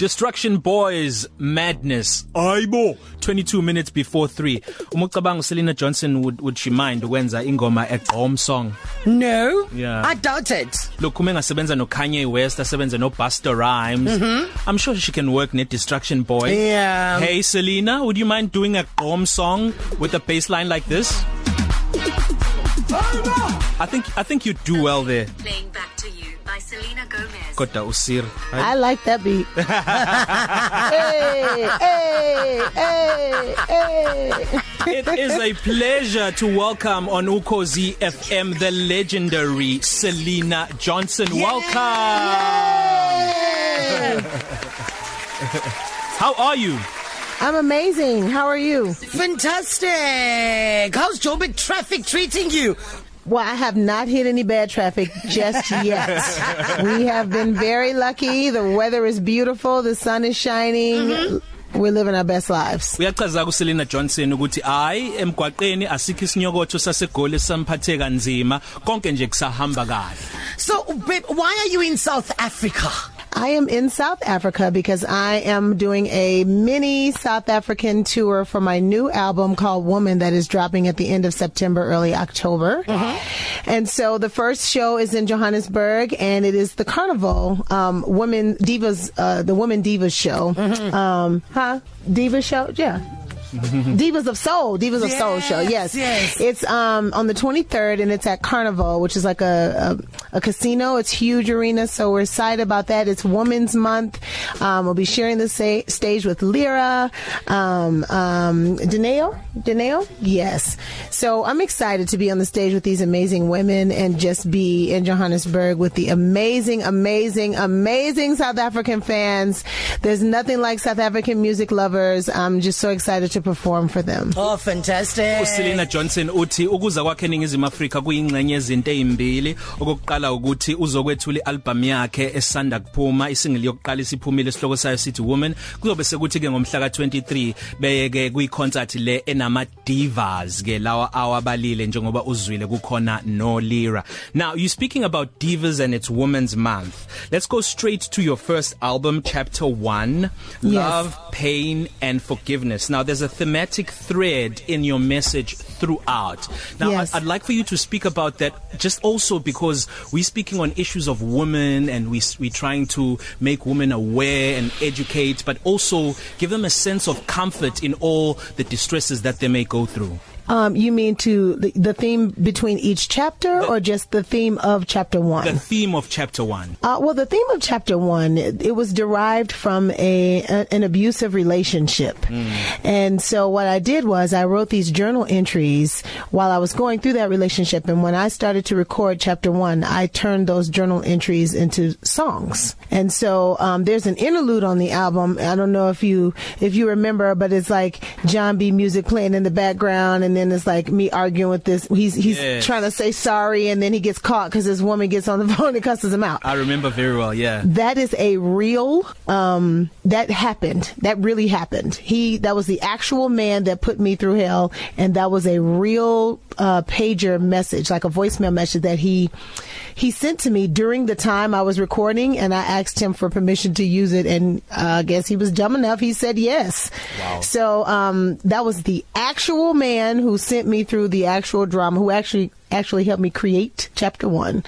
Destruction Boys Madness. Ayibo 22 minutes before 3. Uma ucabanga Selena Johnson would would she mind ukwenza ingoma egqom song? No. Yeah. I doubt it. Look uma engasebenza no Kanye West, asebenza no Busta Rhymes. Mm-hmm. I'm sure she can work net Destruction Boys. Yeah. Hey Selena, would you mind doing a gqom song with a bass line like this? I think I think you do well there. Playing Kodwa usir. I like that beat. hey, hey, hey, hey. It is a pleasure to welcome on Ukozi FM the legendary Selena Johnson. Welcome. How are you? I'm amazing. How are you? Fantastic. How's Joburg traffic treating you? Well, I have not hit any bad traffic just yet. we have been very lucky. The weather is beautiful. The sun is shining. Mm-hmm. We're living our best lives. Uyachaza ku Selena Johnson ukuthi hayi emgwaqeni asikho isinyokotho sasegoli samphathe kanzima konke nje kusahamba kahle. So, babe, why are you in South Africa? I am in South Africa because I am doing a mini South African tour for my new album called Woman that is dropping at the end of September, early October. Mm-hmm. And so the first show is in Johannesburg and it is the Carnival um Women Divas uh the Women Divas show. Mm-hmm. Um huh? Divas show? Yeah. Divas of Soul, Divas yes, of Soul show. Yes. yes. It's um on the 23rd and it's at Carnival, which is like a a, a casino. It's huge arena, so we're excited about that. It's Women's Month. Um we'll be sharing the sa- stage with Lyra, um um Deneo, Deneo? Yes. So I'm excited to be on the stage with these amazing women and just be in Johannesburg with the amazing amazing amazing South African fans. There's nothing like South African music lovers. I'm just so excited to perform for them. Oh fantastic. uSelena Johnson uthi ukuza kwakhe eningizimu Afrika kuyingxenye yezinto ezimbili okokuqala ukuthi uzokwethula ialbum yakhe esanda kuphuma isingle yokuqala isiphumile isihloko sayo sithi Woman kuzobe sekuthi ke ngomhla ka23 beyeke kuyiconcert le enama divas ke lawa awabalile njengoba uzwile kukhona no Lira now you speaking about divas and it's women's month let's go straight to your first album chapter 1 Yes. love pain and forgiveness now there's a thematic thread in your message throughout now Yes. I, I'd like for you to speak about that just also because we're speaking on issues of women and we we trying to make women aware and educate but also give them a sense of comfort in all the distresses that they may go through Um you mean to the, the theme between each chapter or just the theme of chapter 1? the theme of chapter 1 Uh, well, the theme of chapter one, it, it was derived from a, a an abusive relationship, mm. and so what I did was I wrote these journal entries while I was going through that relationship, and when I started to record chapter one, I turned those journal entries into songs, and so um, there's an interlude on the album. I don't know if you if you remember, but it's like John B. music playing in the background, and then it's like me arguing with this. He's he's Yes. trying to say sorry, and then he gets caught because this woman gets on the phone and cusses him out I remember very well yeah that is a real um that happened that really happened he that was the actual man that put me through hell and that was a real uh pager message like a voicemail message that he he sent to me during the time I was recording and I asked him for permission to use it and uh, I guess he was dumb enough he said yes Wow. so um that was the actual man who sent me through the actual drama who actually actually helped me create chapter 1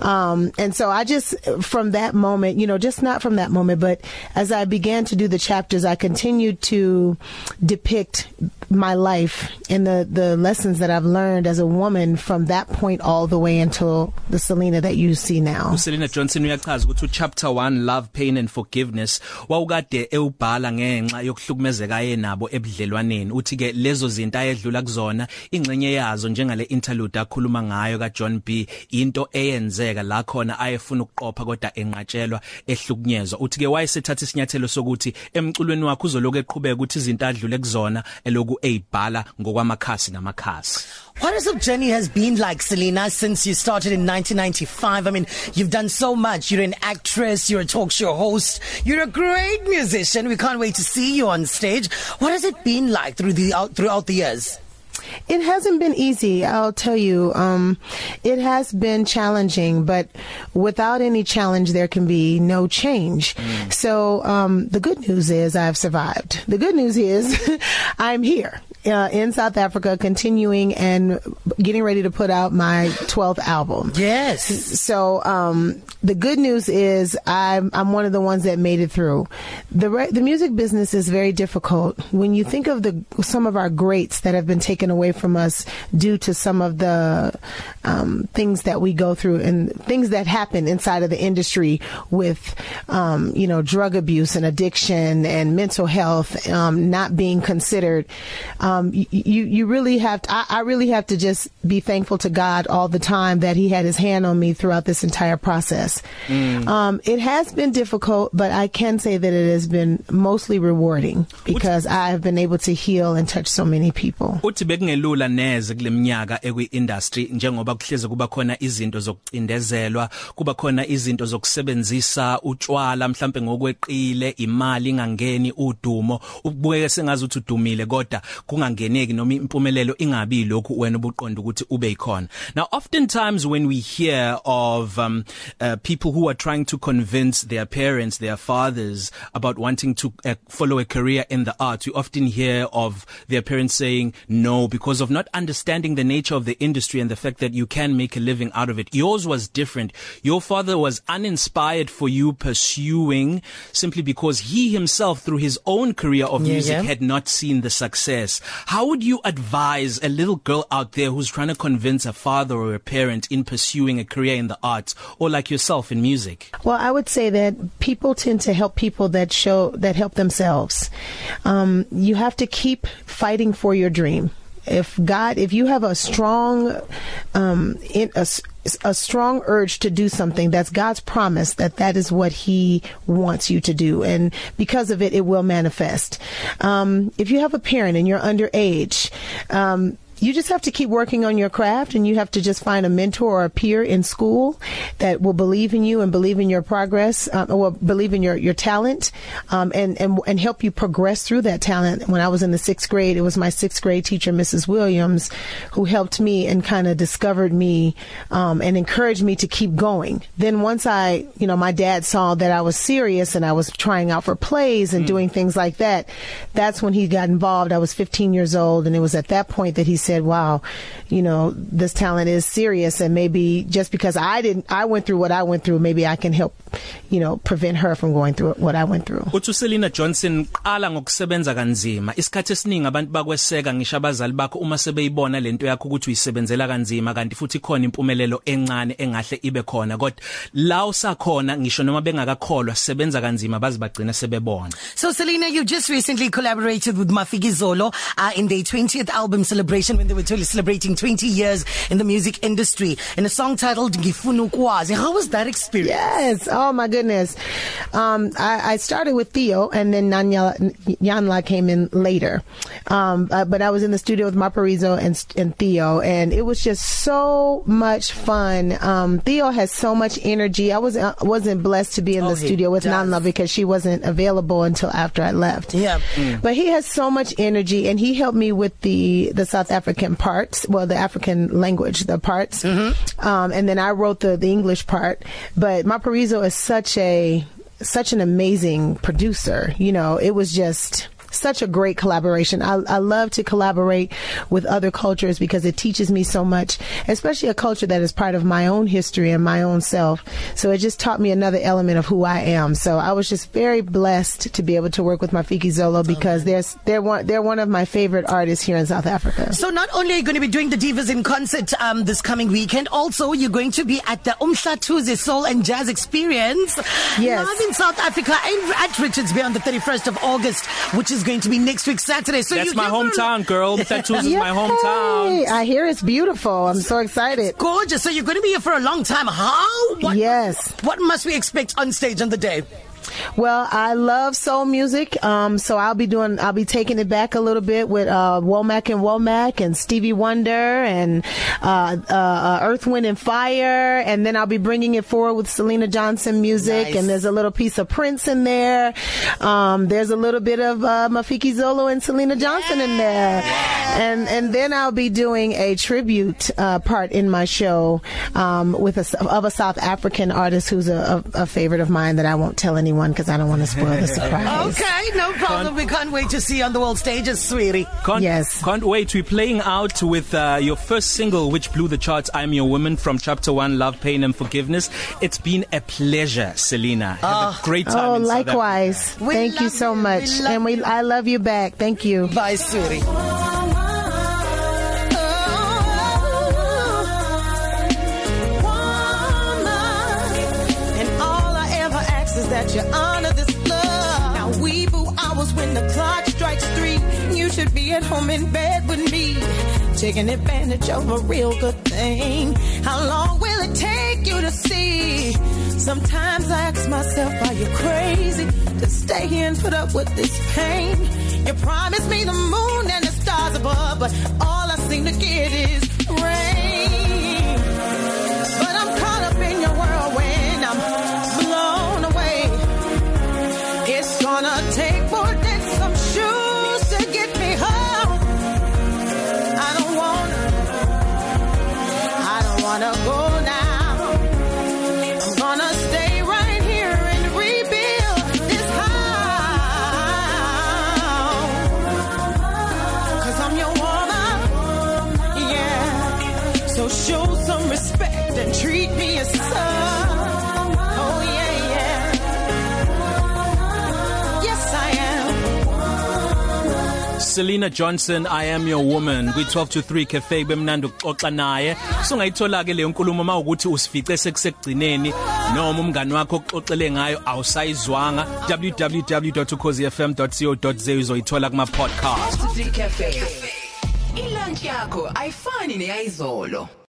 wow. um and so I just from that moment you know just not from that moment but as I began to do the chapters I continued to depict my life and the the lessons that I've learned as a woman from that point all the way until the Selena that you see now. Selena Johnson uyachaza ukuthi chapter 1 love pain and forgiveness wawukade ewubhala ngenxa yokuhlukumezeka yenabo ebudlelwaneni. Uthi ke lezo zinto ayedlula kuzona ingxenye yazo njengale interlude akhuluma ngayo ka John B into eyenzeka la khona ayefuna ukuqopha kodwa enqatshelwa ehlukunyezwa uthi ke wayesethatha isinyathelo sokuthi emculweni wakhe uzoloku eqhubeka ukuthi izinto adlule kuzona eloku eyibhala ngokwamakhasi namakhasi What has your journey has been like, Selena, since you started in 1995? I mean, you've done so much. You're an actress, you're a talk show host, you're a great musician. We can't wait to see you on stage. What has it been like through the out, throughout the years? It hasn't been easy, I'll tell you. Um, it has been challenging, but without any challenge, there can be no change. Mm. So um, the good news is I've survived. The good news is I'm here. Uh, in South Africa, continuing and getting ready to put out my 12th album. Yes. So um, the good news is I'm I'm one of the ones that made it through. The re- the music business is very difficult. When you think of the some of our greats that have been taken away from us due to some of the um, things that we go through and things that happen inside of the industry with um, you know drug abuse and addiction and mental health um, not being considered. Um, you you really have to, I, I really have to just be thankful to God all the time that He had His hand on me throughout this entire process. Mm. Um, it has been difficult, but I can say that it has been mostly rewarding because I have been able to heal and touch so many people. Uthi bekungelula neze kuleminyaka ekwi industry njengoba kuhleze kuba khona izinto zokucindezelwa, kuba khona izinto zokusebenzisa utshwala mhlambe ngokweqile, imali ingangeni, udumo, ubukeke sengazi uthi udumile kodwa kungangeneki noma impumelelo ingabi lokhu wena ubuqonda ukuthi ube ikhona. Now oftentimes when we hear of um, uh, people who are trying to convince their parents, their fathers about wanting to uh, follow a career in the arts, we often hear of their parents saying no because of not understanding the nature of the industry and the fact that you can make a living out of it. Yours was different. Your father was uninspired for you pursuing simply because he himself through his own career of music yeah, yeah. had not seen the success. How would you advise a little girl out there who's trying to convince a father or a parent in pursuing a career in the arts or like yourself in music? Well, I would say that people tend to help people that show that help themselves. Um, you have to keep fighting for your dream. If God, if you have a strong, um, in a, a strong urge to do something. That's God's promise that that is what he wants you to do. And because of it it will manifest. Um, if you have a parent and you're underage um, you just have to keep working on your craft and you have to just find a mentor or a peer in school that will believe in you and believe in your progress uh, or believe in your, your talent um, and, and, and help you progress through that talent. When I was in the sixth grade, it was my sixth grade teacher, Mrs. Williams, who helped me and kind of discovered me um, and encouraged me to keep going. Then once I, you know, my dad saw that I was serious and I was trying out for plays and mm. doing things like that, that's when he got involved. I was 15 years old and it was at that point that he said, wow, you know, this talent is serious and maybe just because I didn't, I went through what I went through, maybe I can help, you know, prevent her from going through what I went through. Uthi Selina Johnson qala ngokusebenza kanzima. Isikhathi esiningi abantu bakweseka ngisho abazali bakho uma sebeyibona lento yakho ukuthi uyisebenzela kanzima kanti futhi khona impumelelo encane engahle ibe khona kodwa la usakhona ngisho noma bengakakholwa sebenza kanzima bazi bagcina sebebona. So Selina you just recently collaborated with Mafiki Zolo uh, in their 20th album celebration when they were celebrating 20 years in the music industry in a song titled Ngifuna ukwazi. How was that experience? Yes. Oh my goodness. Um I, I started with Theo and then Nanya Yanla came in later. Um uh, but I was in the studio with Maparizo and and Theo and it was just so much fun. Um Theo has so much energy. I was uh, wasn't blessed to be in oh, the studio with Nanla because she wasn't available until after I left. Yeah. Mm. But he has so much energy and he helped me with the the South African parts, well, the African language, the parts. Mm-hmm. Um, and then I wrote the, the English part. But Maparizo is such a, such an amazing producer. You know, it was just, such a great collaboration. I, I love to collaborate with other cultures because it teaches me so much, especially a culture that is part of my own history and my own self. So it just taught me another element of who I am. So I was just very blessed to be able to work with Mafiki Zolo because okay. they're, they're one, they're one of my favorite artists here in South Africa. So not only are you going to be doing the Divas in concert, um, this coming weekend, also you're going to be at the Umhla Tuesday Soul and Jazz Experience. Yes. Live in South Africa and at Richards Bay on the 31st of August, which is going to be next week Saturday. So That's my hometown, girl. Tattoos is my hometown. I hear it's beautiful. I'm so excited. It's gorgeous. So you're going to be here for a long time. How? What, yes. What must we expect on stage on the day? Well, I love soul music, um, so I'll be doing, I'll be taking it back a little bit with uh, Womack and Womack and Stevie Wonder and uh, uh, uh, Earth, Wind and Fire, and then I'll be bringing it forward with Selena Johnson music, nice. and there's a little piece of Prince in there. Um, there's a little bit of uh, Mafiki Zolo and Selena Johnson yeah. in there. Wow. And and then I'll be doing a tribute uh, part in my show um, with a of a South African artist who's a, a, a favorite of mine that I won't tell anyone because I don't want to spoil the surprise. Okay, no problem. We can't wait to see you on the world stages, sweetie. Can't, Yes. Can't wait. We're playing out with uh, your first single, which blew the charts, I'm Your Woman, from Chapter 1, Love, Pain and Forgiveness. It's been a pleasure, Selena. Have a great time Oh, likewise. Thank you so much, We and we you. I love you back. Thank you. Bye, sweetie. That you honor this love. Now we boo hours when the clock strikes three. You should be at home in bed with me. Taking advantage of a real good thing. How long will it take you to see? Sometimes I ask myself, are you crazy to stay here and put up with this pain? You promised me the moon and the stars above, but all I seem to get is wanna go now. Selena Johnson I am your woman kwi 12 to 3 cafe bemnandi ukuxoxa naye sungayithola ke leyo nkulumo mawukuthi usifice sekusegcineni noma umngani wakho oxoxele ngayo awusayizwanga www.ukhozifm.co.za uzoyithola kuma podcast Cafe. Ilunch yakho ayifani neyizolo.